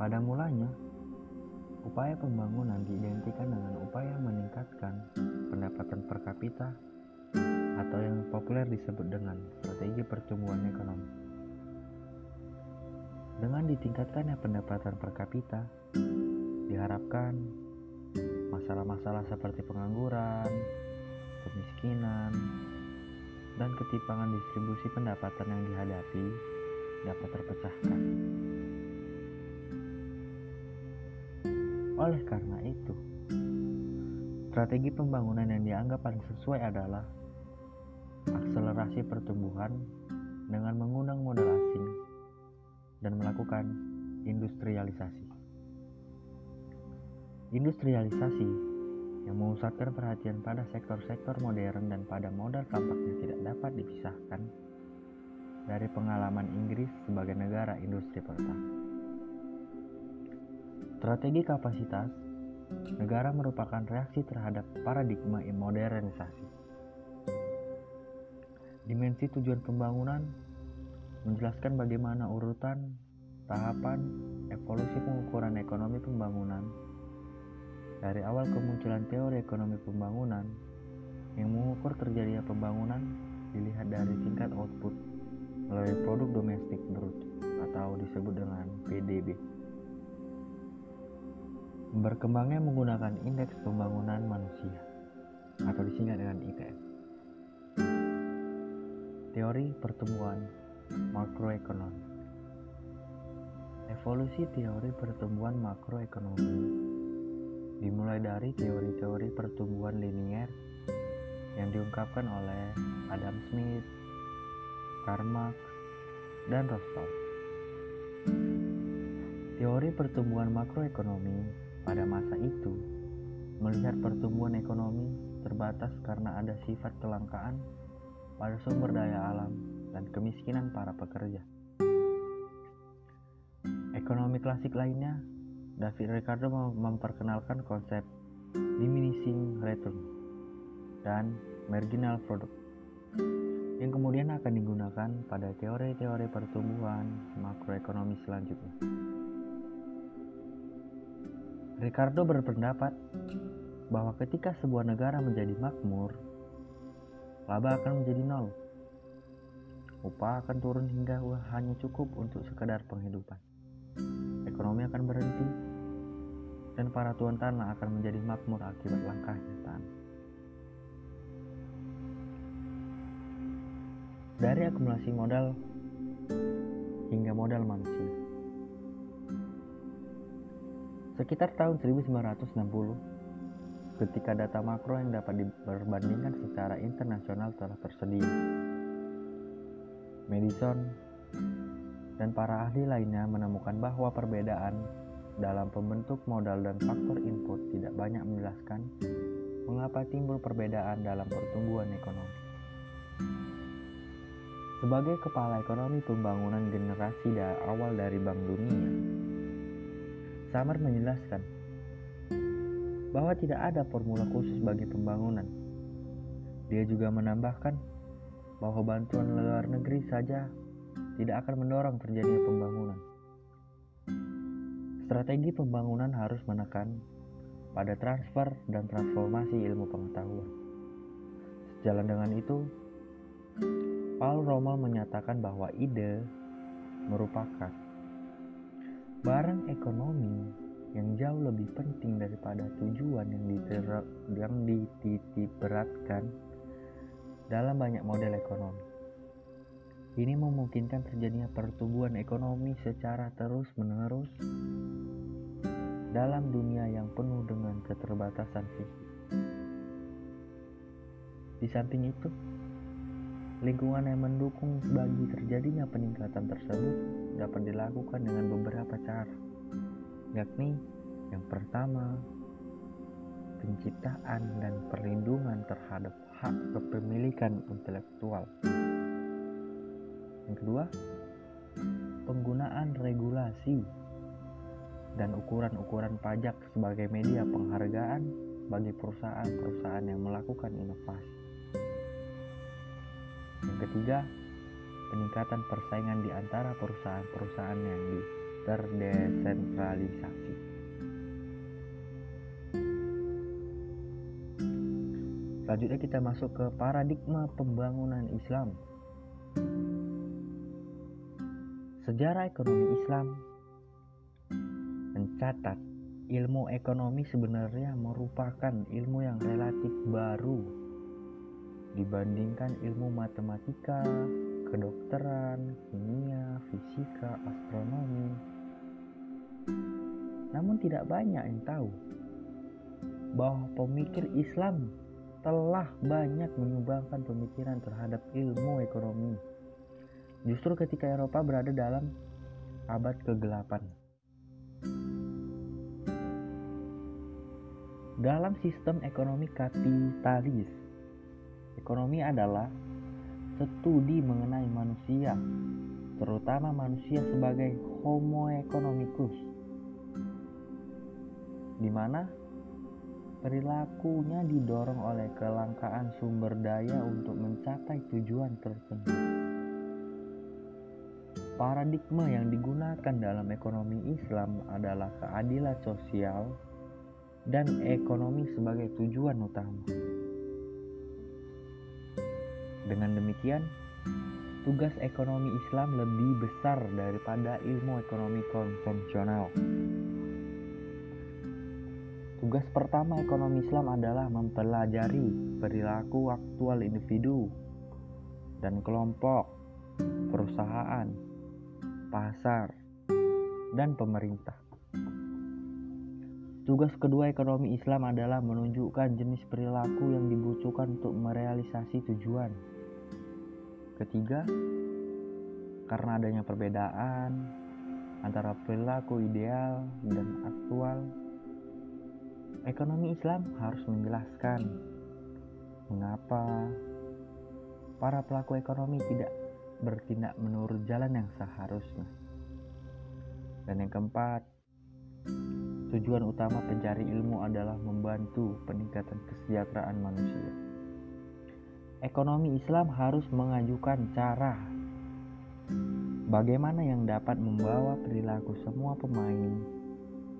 Pada mulanya, upaya pembangunan diidentikan dengan upaya meningkatkan pendapatan per kapita atau yang populer disebut dengan strategi pertumbuhan ekonomi. Dengan ditingkatkannya pendapatan per kapita, diharapkan masalah-masalah seperti pengangguran, kemiskinan, dan ketimpangan distribusi pendapatan yang dihadapi dapat terpecahkan. Oleh karena itu, strategi pembangunan yang dianggap paling sesuai adalah akselerasi pertumbuhan dengan mengundang modal asing dan melakukan industrialisasi. Industrialisasi yang memusatkan perhatian pada sektor-sektor modern dan pada modal tampaknya tidak dapat dipisahkan dari pengalaman Inggris sebagai negara industri pertama. Strategi kapasitas negara merupakan reaksi terhadap paradigma modernisasi. Dimensi tujuan pembangunan menjelaskan bagaimana urutan, tahapan, evolusi pengukuran ekonomi pembangunan dari awal kemunculan teori ekonomi pembangunan yang mengukur terjadinya pembangunan dilihat dari tingkat output melalui produk domestik brut atau disebut dengan PDB. Berkembangnya menggunakan indeks pembangunan manusia atau disingkat dengan IPM. Teori pertumbuhan makroekonomi. Evolusi teori pertumbuhan makroekonomi dimulai dari teori-teori pertumbuhan linier yang diungkapkan oleh Adam Smith, Karl Marx, dan Rostow. Teori pertumbuhan makroekonomi pada masa itu melihat pertumbuhan ekonomi terbatas karena ada sifat kelangkaan pada sumber daya alam dan kemiskinan para pekerja. Ekonomi klasik lainnya, David Ricardo memperkenalkan konsep diminishing return dan marginal product yang kemudian akan digunakan pada teori-teori pertumbuhan makroekonomi selanjutnya. Ricardo berpendapat bahwa ketika sebuah negara menjadi makmur, laba akan menjadi nol upah akan turun hingga hanya cukup untuk sekadar penghidupan. Ekonomi akan berhenti dan para tuan tanah akan menjadi makmur akibat langkahnya tanah. Dari akumulasi modal hingga modal manusia. Sekitar tahun 1960, ketika data makro yang dapat diperbandingkan secara internasional telah tersedia, Madison, dan para ahli lainnya menemukan bahwa perbedaan dalam pembentuk modal dan faktor input tidak banyak menjelaskan mengapa timbul perbedaan dalam pertumbuhan ekonomi. Sebagai kepala ekonomi pembangunan generasi awal dari Bank Dunia, Samar menjelaskan bahwa tidak ada formula khusus bagi pembangunan. Dia juga menambahkan bahwa bantuan luar negeri saja tidak akan mendorong terjadinya pembangunan. Strategi pembangunan harus menekan pada transfer dan transformasi ilmu pengetahuan. Sejalan dengan itu, Paul Rommel menyatakan bahwa ide merupakan barang ekonomi yang jauh lebih penting daripada tujuan yang, diter- yang dititik beratkan dalam banyak model ekonomi. Ini memungkinkan terjadinya pertumbuhan ekonomi secara terus-menerus dalam dunia yang penuh dengan keterbatasan fisik. Di samping itu, lingkungan yang mendukung bagi terjadinya peningkatan tersebut dapat dilakukan dengan beberapa cara, yakni yang pertama, penciptaan dan perlindungan terhadap hak kepemilikan intelektual. Yang kedua, penggunaan regulasi dan ukuran-ukuran pajak sebagai media penghargaan bagi perusahaan-perusahaan yang melakukan inovasi. Yang ketiga, peningkatan persaingan di antara perusahaan-perusahaan yang terdesentralisasi. Selanjutnya kita masuk ke paradigma pembangunan Islam. Sejarah ekonomi Islam mencatat ilmu ekonomi sebenarnya merupakan ilmu yang relatif baru dibandingkan ilmu matematika, kedokteran, kimia, fisika, astronomi. Namun tidak banyak yang tahu bahwa pemikir Islam telah banyak menyumbangkan pemikiran terhadap ilmu ekonomi. Justru ketika Eropa berada dalam abad kegelapan. Dalam sistem ekonomi kapitalis, ekonomi adalah studi mengenai manusia, terutama manusia sebagai homo economicus, di mana perilakunya didorong oleh kelangkaan sumber daya untuk mencapai tujuan tertentu. Paradigma yang digunakan dalam ekonomi Islam adalah keadilan sosial dan ekonomi sebagai tujuan utama. Dengan demikian, tugas ekonomi Islam lebih besar daripada ilmu ekonomi konvensional. Tugas pertama ekonomi Islam adalah mempelajari perilaku aktual individu dan kelompok, perusahaan, pasar, dan pemerintah. Tugas kedua ekonomi Islam adalah menunjukkan jenis perilaku yang dibutuhkan untuk merealisasi tujuan. Ketiga, karena adanya perbedaan antara perilaku ideal dan aktual, ekonomi Islam harus menjelaskan mengapa para pelaku ekonomi tidak bertindak menurut jalan yang seharusnya. Dan yang keempat, Tujuan utama pencari ilmu adalah membantu peningkatan kesejahteraan manusia. Ekonomi Islam harus mengajukan cara bagaimana yang dapat membawa perilaku semua pemain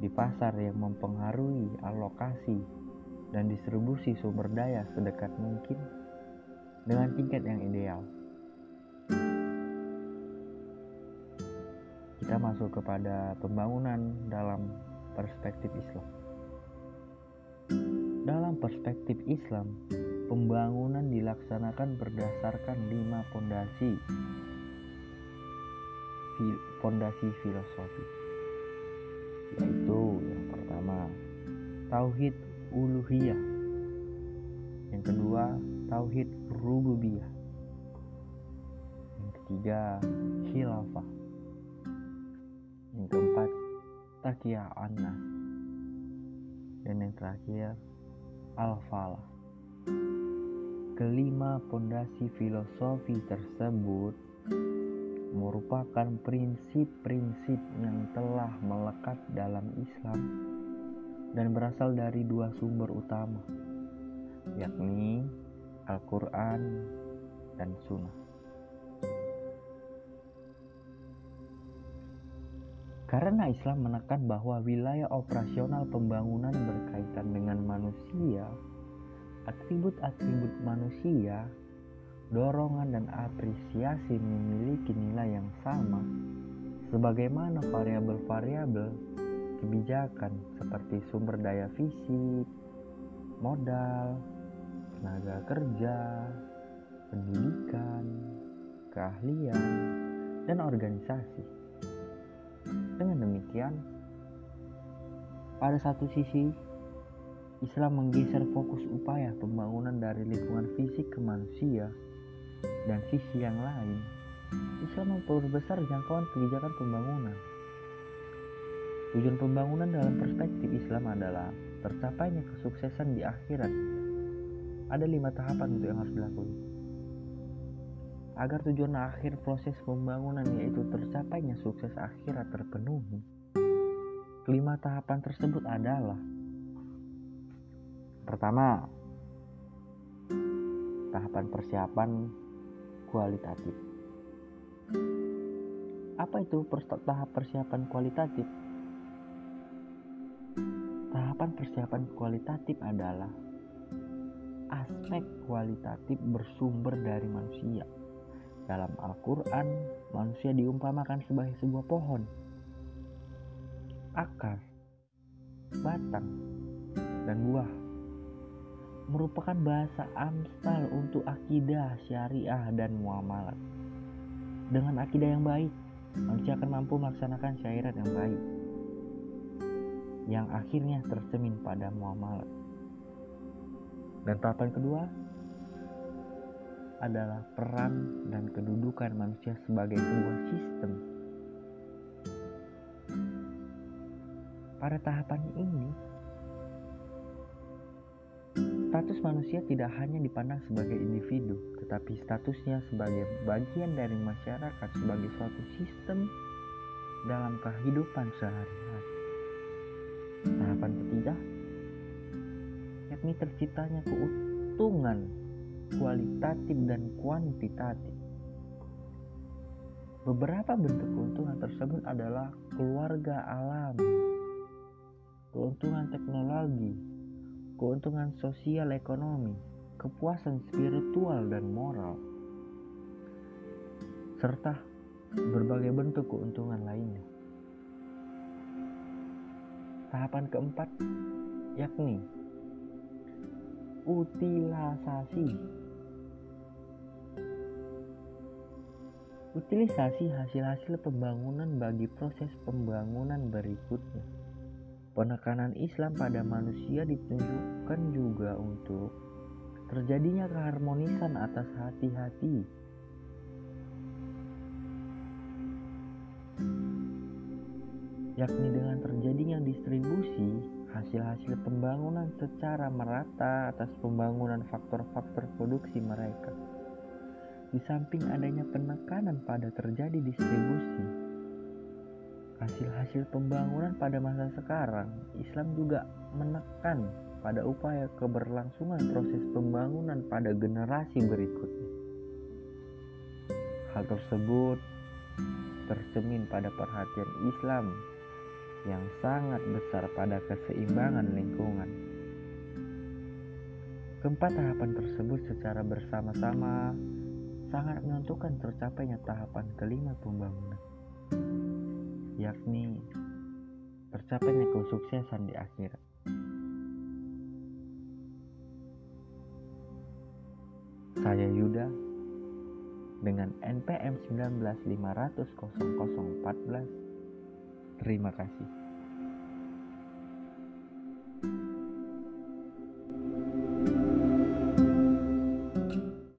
di pasar yang mempengaruhi alokasi dan distribusi sumber daya sedekat mungkin dengan tingkat yang ideal. Kita masuk kepada pembangunan dalam perspektif Islam. Dalam perspektif Islam, pembangunan dilaksanakan berdasarkan lima fondasi. Fondasi filosofi. Yaitu yang pertama tauhid uluhiyah. Yang kedua tauhid rububiyah. Yang ketiga khilafah. Yang keempat Takia Anna dan yang terakhir Al-Falah kelima pondasi filosofi tersebut merupakan prinsip-prinsip yang telah melekat dalam Islam dan berasal dari dua sumber utama yakni Al-Quran dan Sunnah. Karena Islam menekan bahwa wilayah operasional pembangunan berkaitan dengan manusia, atribut-atribut manusia, dorongan dan apresiasi memiliki nilai yang sama, sebagaimana variabel-variabel kebijakan seperti sumber daya fisik, modal, tenaga kerja, pendidikan, keahlian, dan organisasi. Dengan demikian, pada satu sisi, Islam menggeser fokus upaya pembangunan dari lingkungan fisik ke manusia, dan sisi yang lain, Islam memperbesar jangkauan kebijakan pembangunan. Tujuan pembangunan dalam perspektif Islam adalah tercapainya kesuksesan di akhirat. Ada lima tahapan untuk yang harus dilakukan agar tujuan akhir proses pembangunan yaitu tercapainya sukses akhirat terpenuhi. Kelima tahapan tersebut adalah Pertama, tahapan persiapan kualitatif. Apa itu tahap persiapan kualitatif? Tahapan persiapan kualitatif adalah aspek kualitatif bersumber dari manusia. Dalam Al-Quran, manusia diumpamakan sebagai sebuah pohon, akar, batang, dan buah merupakan bahasa amsal untuk akidah, syariah, dan muamalat. Dengan akidah yang baik, manusia akan mampu melaksanakan syariat yang baik, yang akhirnya tercemin pada muamalat. Dan tahapan kedua adalah peran dan kedudukan manusia sebagai sebuah sistem. Pada tahapan ini, Status manusia tidak hanya dipandang sebagai individu, tetapi statusnya sebagai bagian dari masyarakat sebagai suatu sistem dalam kehidupan sehari-hari. Tahapan ketiga, yakni terciptanya keuntungan kualitatif dan kuantitatif. Beberapa bentuk keuntungan tersebut adalah keluarga alam, keuntungan teknologi, keuntungan sosial ekonomi, kepuasan spiritual dan moral, serta berbagai bentuk keuntungan lainnya. Tahapan keempat yakni utilisasi. Utilisasi hasil-hasil pembangunan bagi proses pembangunan berikutnya. Penekanan Islam pada manusia ditunjukkan juga untuk terjadinya keharmonisan atas hati-hati. yakni dengan terjadinya distribusi hasil-hasil pembangunan secara merata atas pembangunan faktor-faktor produksi mereka. Di samping adanya penekanan pada terjadi distribusi, hasil-hasil pembangunan pada masa sekarang, Islam juga menekan pada upaya keberlangsungan proses pembangunan pada generasi berikutnya. Hal tersebut tercermin pada perhatian Islam yang sangat besar pada keseimbangan lingkungan. Keempat tahapan tersebut secara bersama-sama sangat menentukan tercapainya tahapan kelima pembangunan yakni tercapainya kesuksesan di akhirat. Saya Yuda dengan NPM 19500 Terima kasih.